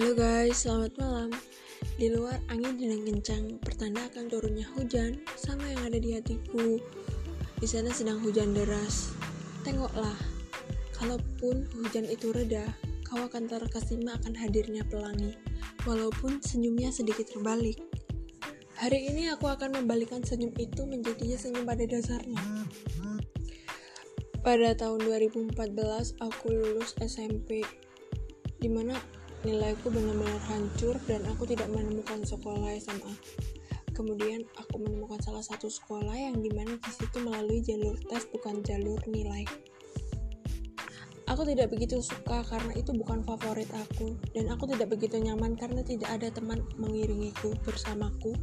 Halo guys, selamat malam. Di luar angin sedang kencang, pertanda akan turunnya hujan, sama yang ada di hatiku. Di sana sedang hujan deras. Tengoklah, kalaupun hujan itu reda, kau akan terkesima akan hadirnya pelangi, walaupun senyumnya sedikit terbalik. Hari ini aku akan membalikkan senyum itu menjadi senyum pada dasarnya. Pada tahun 2014 aku lulus SMP, di mana nilaiku benar-benar hancur dan aku tidak menemukan sekolah SMA. Kemudian aku menemukan salah satu sekolah yang di mana di situ melalui jalur tes bukan jalur nilai. Aku tidak begitu suka karena itu bukan favorit aku dan aku tidak begitu nyaman karena tidak ada teman mengiringiku bersamaku.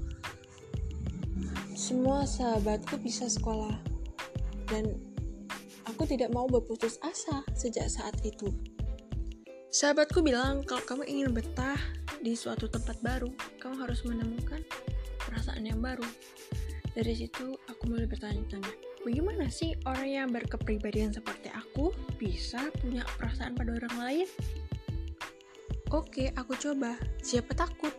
Semua sahabatku bisa sekolah dan aku tidak mau berputus asa sejak saat itu. Sahabatku bilang, kalau kamu ingin betah di suatu tempat baru, kamu harus menemukan perasaan yang baru. Dari situ, aku mulai bertanya-tanya, bagaimana sih orang yang berkepribadian seperti aku bisa punya perasaan pada orang lain? Oke, aku coba. Siapa takut?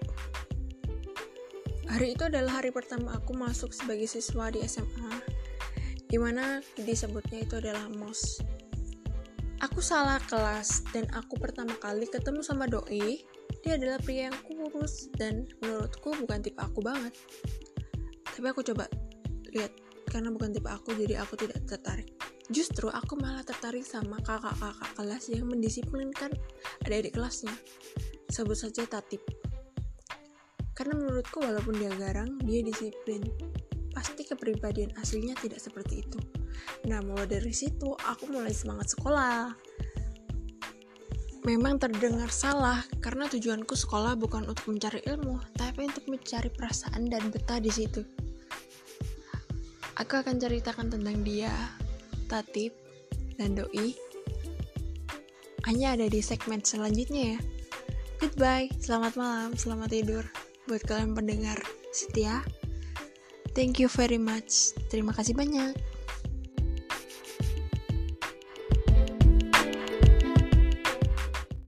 Hari itu adalah hari pertama aku masuk sebagai siswa di SMA, di mana disebutnya itu adalah MOS Aku salah kelas dan aku pertama kali ketemu sama doi. Dia adalah pria yang kurus dan menurutku bukan tipe aku banget. Tapi aku coba lihat karena bukan tipe aku jadi aku tidak tertarik. Justru aku malah tertarik sama kakak-kakak kelas yang mendisiplinkan adik-adik kelasnya. Sebut saja Tatip. Karena menurutku walaupun dia garang, dia disiplin. Pasti kepribadian aslinya tidak seperti itu. Nah, mulai dari situ aku mulai semangat sekolah. Memang terdengar salah karena tujuanku sekolah bukan untuk mencari ilmu, tapi untuk mencari perasaan dan betah di situ. Aku akan ceritakan tentang dia, Tatip, dan Doi. Hanya ada di segmen selanjutnya ya. Goodbye, selamat malam, selamat tidur buat kalian pendengar setia. Thank you very much. Terima kasih banyak.